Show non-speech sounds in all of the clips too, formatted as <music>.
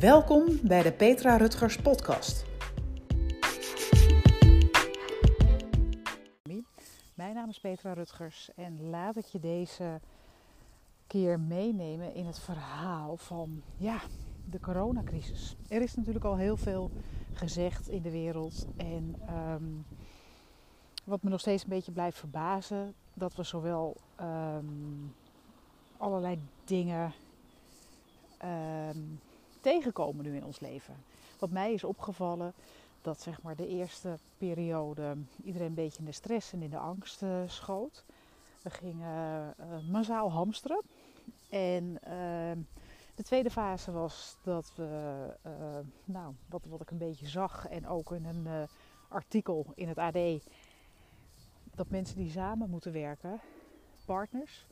Welkom bij de Petra Rutgers podcast. Mijn naam is Petra Rutgers en laat ik je deze keer meenemen in het verhaal van ja, de coronacrisis. Er is natuurlijk al heel veel gezegd in de wereld en ehm, wat me nog steeds een beetje blijft verbazen, dat we zowel ehm, allerlei dingen ehm, tegenkomen nu in ons leven. Wat mij is opgevallen, dat zeg maar de eerste periode iedereen een beetje in de stress en in de angst uh, schoot. We gingen uh, massaal hamsteren. En uh, de tweede fase was dat we, nou, wat, wat ik een beetje zag en ook in een artikel in het AD, dat mensen die samen moeten werken, partners,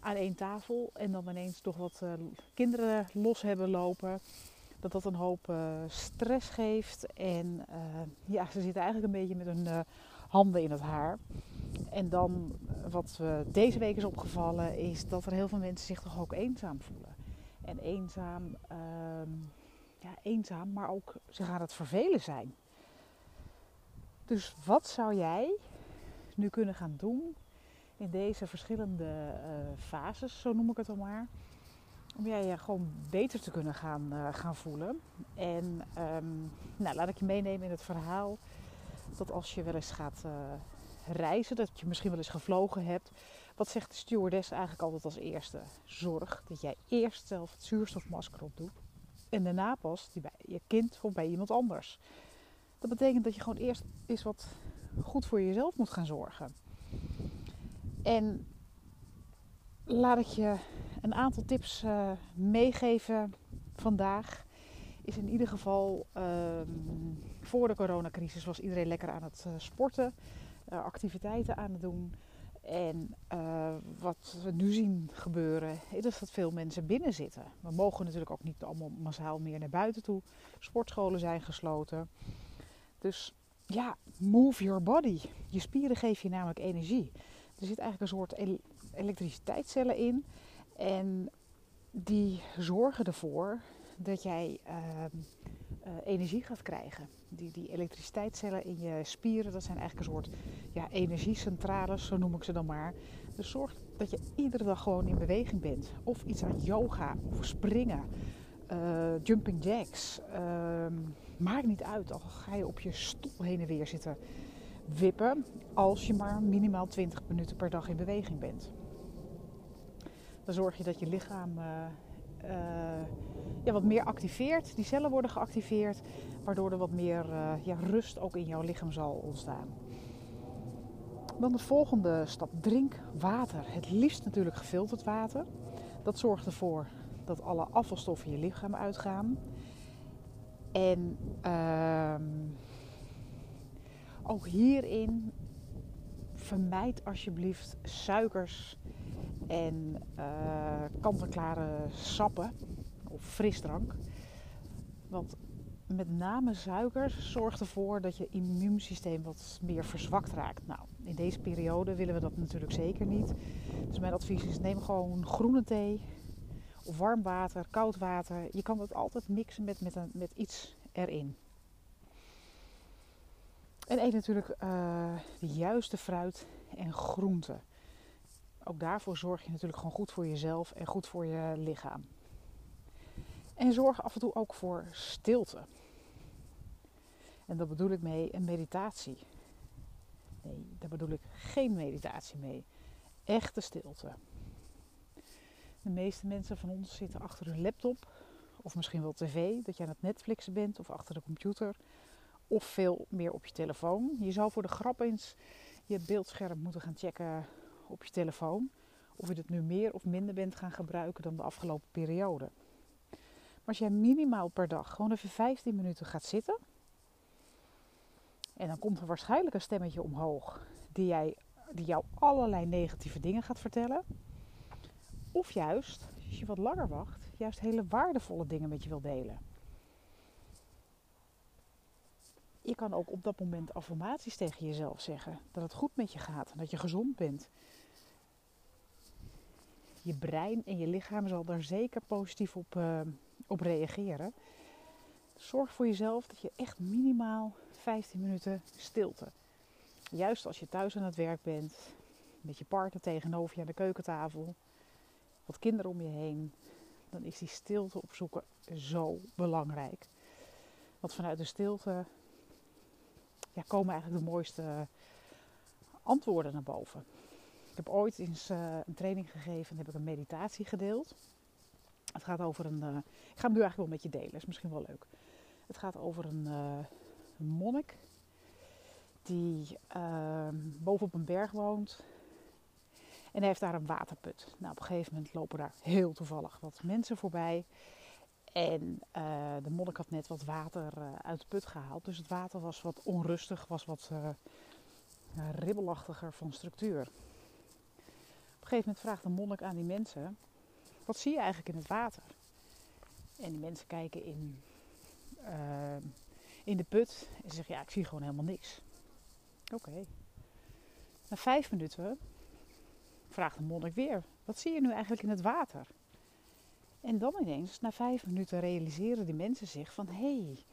aan één tafel en dan ineens toch wat uh, kinderen los hebben lopen. Dat dat een hoop uh, stress geeft. En uh, ja, ze zitten eigenlijk een beetje met hun handen in het haar. En dan wat deze week is opgevallen, is dat er heel veel mensen zich toch ook eenzaam voelen. En eenzaam, ehm, ja, eenzaam, maar ook ze gaan het vervelen zijn. Dus wat zou jij nu kunnen gaan doen in deze verschillende uh, fases, zo noem ik het dan maar. Om jij je gewoon beter te kunnen gaan, uh, gaan voelen. En um, nou, laat ik je meenemen in het verhaal dat als je wel eens gaat reizen, dat je misschien wel eens gevlogen hebt. Wat zegt de stewardess eigenlijk altijd als eerste? Zorg dat jij eerst zelf het zuurstofmasker op doet. En daarna pas die bij je kind of bij iemand anders. Dat betekent dat je gewoon eerst eens wat goed voor jezelf moet gaan zorgen. En laat ik je een aantal tips uh, meegeven vandaag. Is in ieder geval uh, voor de coronacrisis was iedereen lekker aan het uh, sporten, uh, activiteiten aan het doen. En wat we nu zien gebeuren, is dat veel mensen binnen zitten. We mogen natuurlijk ook niet allemaal massaal meer naar buiten toe. Sportscholen zijn gesloten. Dus ja, move your body. Je spieren geven je namelijk energie. Er zit eigenlijk een soort elektriciteitscellen in. En die zorgen ervoor dat jij uh, uh, energie gaat krijgen. Die, die elektriciteitscellen in je spieren, dat zijn eigenlijk een soort ja, energiecentrales, zo noem ik ze dan maar. Dus zorg dat je iedere dag gewoon in beweging bent. Of iets aan yoga, of springen, uh, jumping jacks. Ehm, maakt niet uit, al ga je op je stoel heen en weer zitten wippen als je maar minimaal 20 minuten per dag in beweging bent. Dan zorg je dat je lichaam uh, uh, ja, wat meer activeert. Die cellen worden geactiveerd, waardoor er wat meer uh, ja, rust ook in jouw lichaam zal ontstaan. Dan de volgende stap, drink water. Het liefst natuurlijk gefilterd water. Dat zorgt ervoor dat alle afvalstoffen je lichaam uitgaan. En ehm ook hierin vermijd alsjeblieft suikers en uh, kant-en-klare sappen of frisdrank. Want met name suikers zorgt ervoor dat je immuunsysteem wat meer verzwakt raakt. Nou, in deze periode willen we dat natuurlijk zeker niet. Dus mijn advies is neem gewoon groene thee of warm water, koud water. Je kan het altijd mixen met, met, een, met iets erin. En eet natuurlijk uh, de juiste fruit en groenten. Ook daarvoor zorg je natuurlijk gewoon goed voor jezelf en goed voor je lichaam. En zorg af en toe ook voor stilte. En dat bedoel ik mee een meditatie. Nee, daar bedoel ik geen meditatie mee. Echte stilte. De meeste mensen van ons zitten achter hun laptop of misschien wel tv, dat je aan het Netflixen bent of achter de computer of veel meer op je telefoon. Je zou voor de grap eens je beeldscherm moeten gaan checken op je telefoon. Of je het nu meer of minder bent gaan gebruiken dan de afgelopen periode. Maar als jij minimaal per dag gewoon even 15 minuten gaat zitten. En dan komt er waarschijnlijk een stemmetje omhoog die, jij, die jou allerlei negatieve dingen gaat vertellen. Of juist, als je wat langer wacht, juist hele waardevolle dingen met je wil delen. Je kan ook op dat moment affirmaties tegen jezelf zeggen. Dat het goed met je gaat en dat je gezond bent. Je brein en je lichaam zal daar zeker positief op, uh, op reageren. Zorg voor jezelf dat je echt minimaal 15 minuten stilte. Juist als je thuis aan het werk bent, met je partner tegenover je aan de keukentafel, wat kinderen om je heen, dan is die stilte opzoeken zo belangrijk. Want vanuit de stilte ja, komen eigenlijk de mooiste antwoorden naar boven. Ik heb ooit eens uh, een training gegeven en heb ik een meditatie gedeeld. Het gaat over een. Uh, ik ga hem nu eigenlijk wel met je delen, is misschien wel leuk. Het gaat over een, een monnik die ehm, bovenop een berg woont. En hij heeft daar een waterput. Nou, op een gegeven moment lopen daar heel toevallig wat mensen voorbij. En uh, de monnik had net wat water uh, uit de put gehaald. Dus het water was wat onrustig, was wat uh, ribbelachtiger van structuur. Op een gegeven moment vraagt de monnik aan die mensen: Wat zie je eigenlijk in het water? En die mensen kijken in, in de put en zeggen: Ja, ik zie gewoon helemaal niks. Oké. Na vijf minuten vraagt de monnik weer: Wat zie je nu eigenlijk in het water? En dan ineens, na vijf minuten, realiseren die mensen zich van hé, hey,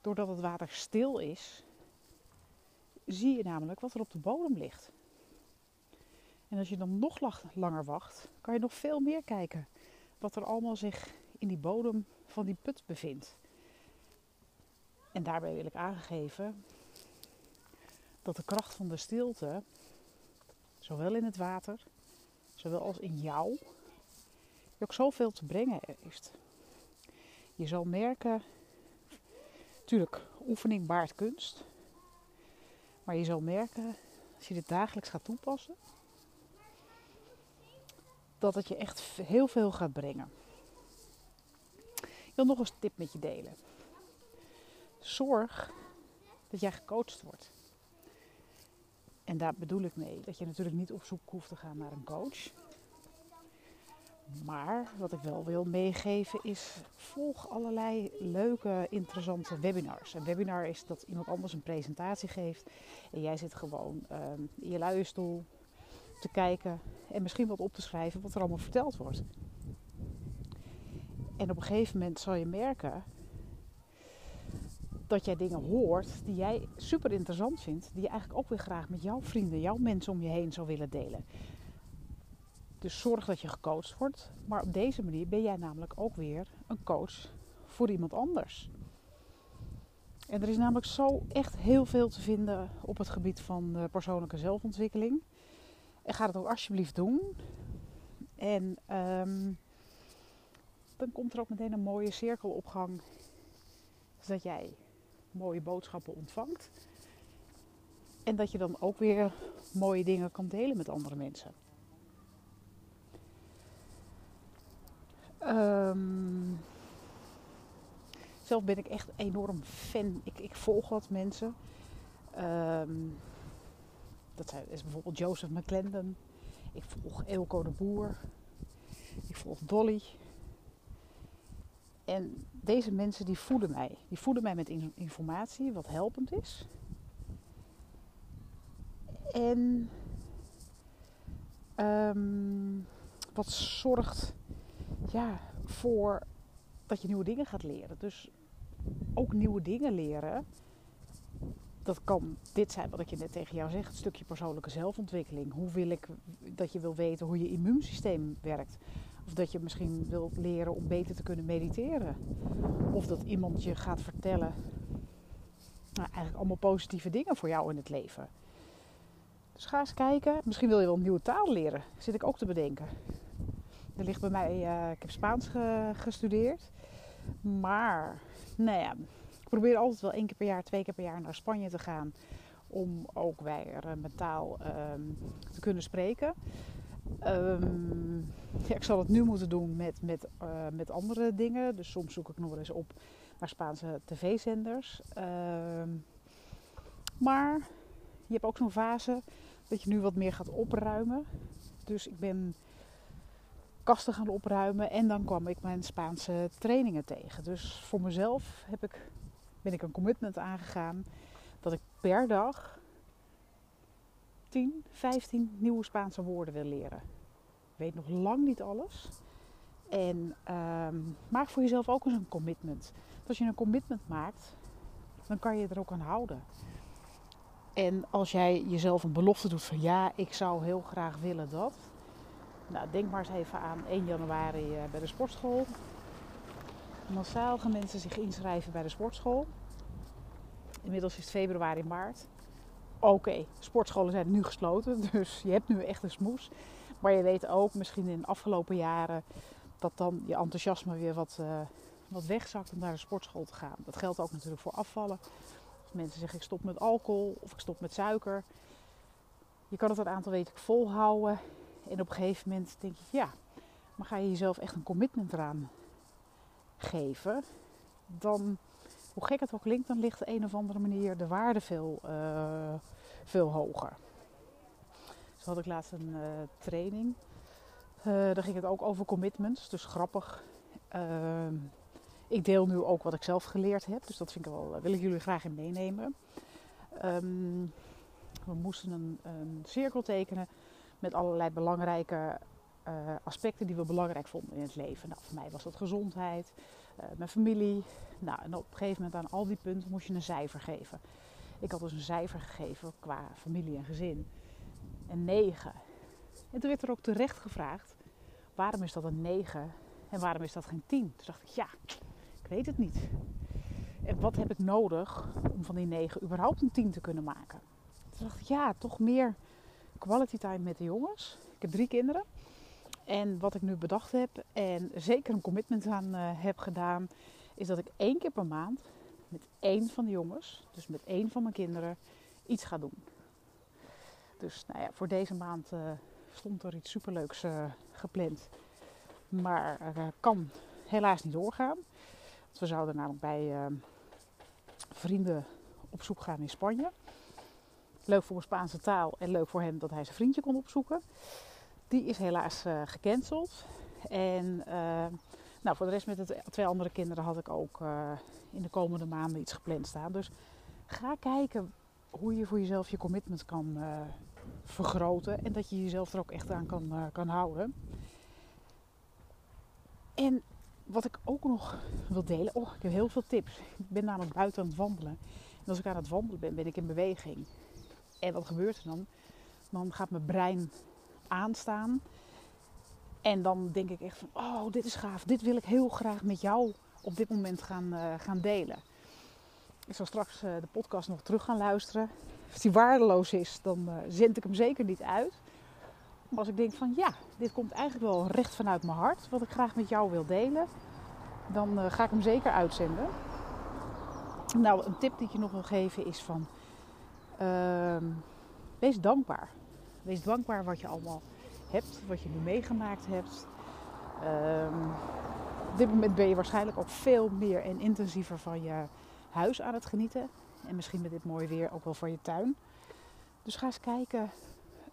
doordat het water stil is, zie je namelijk wat er op de bodem ligt. En als je dan nog langer wacht, kan je nog veel meer kijken wat er allemaal zich in die bodem van die put bevindt. En daarbij wil ik aangeven dat de kracht van de stilte, zowel in het water, zowel als in jou, je ook zoveel te brengen heeft. Je zal merken, natuurlijk, oefening baart kunst. Maar je zal merken, als je dit dagelijks gaat toepassen, dat het je echt heel veel gaat brengen. Ik wil nog een tip met je delen. Zorg dat jij gecoacht wordt. En daar bedoel ik mee dat je natuurlijk niet op zoek hoeft te gaan naar een coach. Maar wat ik wel wil meegeven is, volg allerlei leuke, interessante webinars. Een webinar is dat iemand anders een presentatie geeft en jij zit gewoon um, in je luie stoel te kijken en misschien wat op te schrijven wat er allemaal verteld wordt. En op een gegeven moment zal je merken dat jij dingen hoort die jij super interessant vindt, die je eigenlijk ook weer graag met jouw vrienden, jouw mensen om je heen zou willen delen. Dus zorg dat je gecoacht wordt. Maar op deze manier ben jij namelijk ook weer een coach voor iemand anders. En er is namelijk zo echt heel veel te vinden op het gebied van persoonlijke zelfontwikkeling. En ga het ook alsjeblieft doen. En um, dan komt er ook meteen een mooie cirkelopgang. Zodat jij mooie boodschappen ontvangt. En dat je dan ook weer mooie dingen kan delen met andere mensen. Um, zelf ben ik echt enorm fan. Ik, ik volg wat mensen. Um, dat is bijvoorbeeld Joseph McClendon. Ik volg Eelco de Boer. Ik volg Dolly. En deze mensen die voeden mij. Die voeden mij met informatie wat helpend is. En um, wat zorgt ja, voor dat je nieuwe dingen gaat leren. Dus ook nieuwe dingen leren. Dat kan dit zijn wat ik je net tegen jou zeg, het stukje persoonlijke zelfontwikkeling. Hoe wil ik dat je wil weten hoe je immuunsysteem werkt? Of dat je misschien wilt leren om beter te kunnen mediteren. Of dat iemand je gaat vertellen, nou, eigenlijk allemaal positieve dingen voor jou in het leven. Dus ga eens kijken. Misschien wil je wel een nieuwe taal leren. Zit ik ook te bedenken. Er ligt bij mij, uh, ik heb Spaans gestudeerd. Maar, nou ja, ik probeer altijd wel één keer per jaar, twee keer per jaar naar Spanje te gaan. Om ook weer uh, mijn taal um, te kunnen spreken. Um, ja, ik zal het nu moeten doen met, met, uh, met andere dingen. Dus soms zoek ik nog wel eens op naar Spaanse tv-zenders. Um, maar je hebt ook zo'n fase dat je nu wat meer gaat opruimen. Dus ik ben kasten gaan opruimen en dan kwam ik mijn Spaanse trainingen tegen. Dus voor mezelf heb ik, ben ik een commitment aangegaan dat ik per dag 10, 15 nieuwe Spaanse woorden wil leren. Ik weet nog lang niet alles. En ehm, maak voor jezelf ook eens een commitment. als je een commitment maakt, dan kan je er ook aan houden. En als jij jezelf een belofte doet van ja, ik zou heel graag willen dat. Nou, denk maar eens even aan 1 januari eh, bij de sportschool. Massaal gaan mensen zich inschrijven bij de sportschool. Inmiddels is het februari, maart. Oké, sportscholen zijn nu gesloten, <laughs> dus je hebt nu echt een smoes. Maar je weet ook, misschien in de afgelopen jaren, dat dan je enthousiasme weer wat, uh, wat wegzakt om naar de sportschool te gaan. Dat geldt ook natuurlijk voor afvallen. Mensen zeggen ik stop met alcohol of ik stop met suiker. Je kan het een aantal weken volhouden. En op een gegeven moment denk je, ja, maar ga je jezelf echt een commitment eraan geven, dan, hoe gek het ook klinkt, dan ligt op een of andere manier de waarde veel, uh, veel hoger. Zo had ik laatst een uh, training. Uh, daar ging het ook over commitments, dus grappig. Ehm, ik deel nu ook wat ik zelf geleerd heb, dus dat vind ik wel, wil ik jullie graag in meenemen. Um, we moesten een, een cirkel tekenen met allerlei belangrijke uh, aspecten die we belangrijk vonden in het leven. Nou, voor mij was dat gezondheid, uh, mijn familie. Nou, en op een gegeven moment aan al die punten moest je een cijfer geven. Ik had dus een cijfer gegeven qua familie en gezin. Een 9. En toen werd er ook terecht gevraagd: waarom is dat een 9 en waarom is dat geen 10? Toen dacht ik: ja, ik weet het niet. En wat heb ik nodig om van die 9 überhaupt een 10 te kunnen maken? Toen dacht ik: ja, toch meer quality time met de jongens. Ik heb drie kinderen. En wat ik nu bedacht heb en zeker een commitment aan uh, heb gedaan, is dat ik één keer per maand met één van de jongens, dus met één van mijn kinderen, iets ga doen. Dus nou ja, voor deze maand uh, stond er iets superleuks uh, gepland. Maar kan helaas niet doorgaan. Want we zouden namelijk bij vrienden op zoek gaan in Spanje. Leuk voor een Spaanse taal en leuk voor hem dat hij zijn vriendje kon opzoeken. Die is helaas uh, gecanceld. En uh, nou, voor de rest met de twee andere kinderen had ik ook uh, in de komende maanden iets gepland staan. Dus ga kijken hoe je voor jezelf je commitment kan vergroten. En dat je jezelf er ook echt aan kan, kan houden. En wat ik ook nog wil delen. Oh, ik heb heel veel tips. Ik ben namelijk buiten aan het wandelen. En als ik aan het wandelen ben, ben ik in beweging. En wat gebeurt er dan? Dan gaat mijn brein aanstaan. En dan denk ik echt van, oh, dit is gaaf. Dit wil ik heel graag met jou op dit moment gaan, uh, gaan delen. Ik zal straks uh, de podcast nog terug gaan luisteren. Als die waardeloos is, dan zend ik hem zeker niet uit. Maar als ik denk van, ja, dit komt eigenlijk wel recht vanuit mijn hart. Wat ik graag met jou wil delen. Dan ga ik hem zeker uitzenden. Nou, een tip die ik je nog wil geven is van... Ehm, wees dankbaar. Wees dankbaar wat je allemaal hebt, wat je nu meegemaakt hebt. Um, op dit moment ben je waarschijnlijk ook veel meer en intensiever van je huis aan het genieten. En misschien met dit mooie weer ook wel van je tuin. Dus ga eens kijken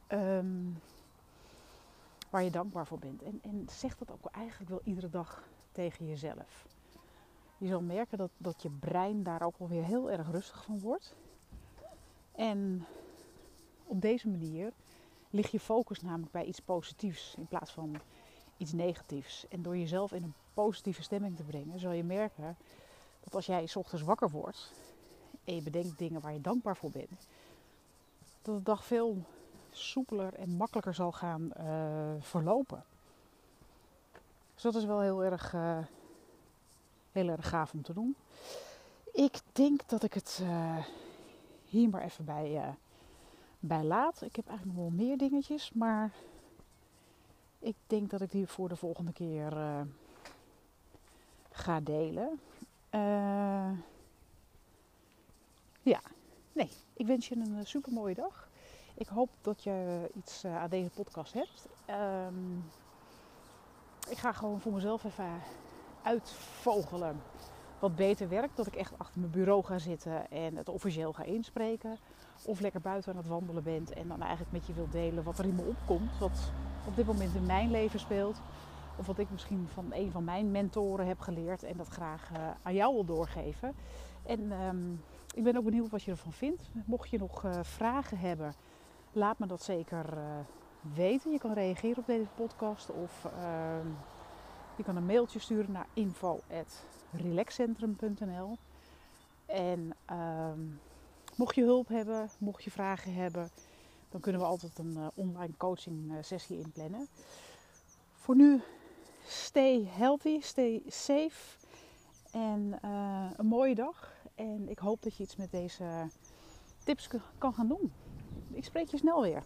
um, waar je dankbaar voor bent. En, en zeg dat ook eigenlijk wel iedere dag tegen jezelf. Je zal merken dat, dat je brein daar ook wel weer heel erg rustig van wordt. En op deze manier ligt je focus namelijk bij iets positiefs in plaats van iets negatiefs. En door jezelf in een positieve stemming te brengen, zul je merken dat als jij s ochtends wakker wordt en je bedenkt dingen waar je dankbaar voor bent, dat de dag veel soepeler en makkelijker zal gaan uh, verlopen. Dus dat is wel heel erg, uh, heel erg gaaf om te doen. Ik denk dat ik het uh, hier maar even bij bij laat. Ik heb eigenlijk nog wel meer dingetjes, maar ik denk dat ik die voor de volgende keer uh, ga delen. Uh, ja, nee, ik wens je een eh, super mooie dag. Ik hoop dat je iets aan deze podcast hebt. Um, ik ga gewoon voor mezelf even uitvogelen wat beter werkt. Dat ik echt achter mijn bureau ga zitten en het officieel ga inspreken. Of lekker buiten aan het wandelen bent en dan eigenlijk met je wilt delen wat er in me opkomt. Wat op dit moment in mijn leven speelt. Of wat ik misschien van een van mijn mentoren heb geleerd en dat graag uh, aan jou wil doorgeven. En um, ik ben ook benieuwd wat je ervan vindt. Mocht je nog uh, vragen hebben, laat me dat zeker uh, weten. Je kan reageren op deze podcast of Je kan een mailtje sturen naar info.relaxcentrum.nl. En ehm, mocht je hulp hebben, mocht je vragen hebben, dan kunnen we altijd een uh, online coaching uh, sessie inplannen. Voor nu, stay healthy, stay safe en uh, een mooie dag. En ik hoop dat je iets met deze tips kan gaan doen. Ik spreek je snel weer.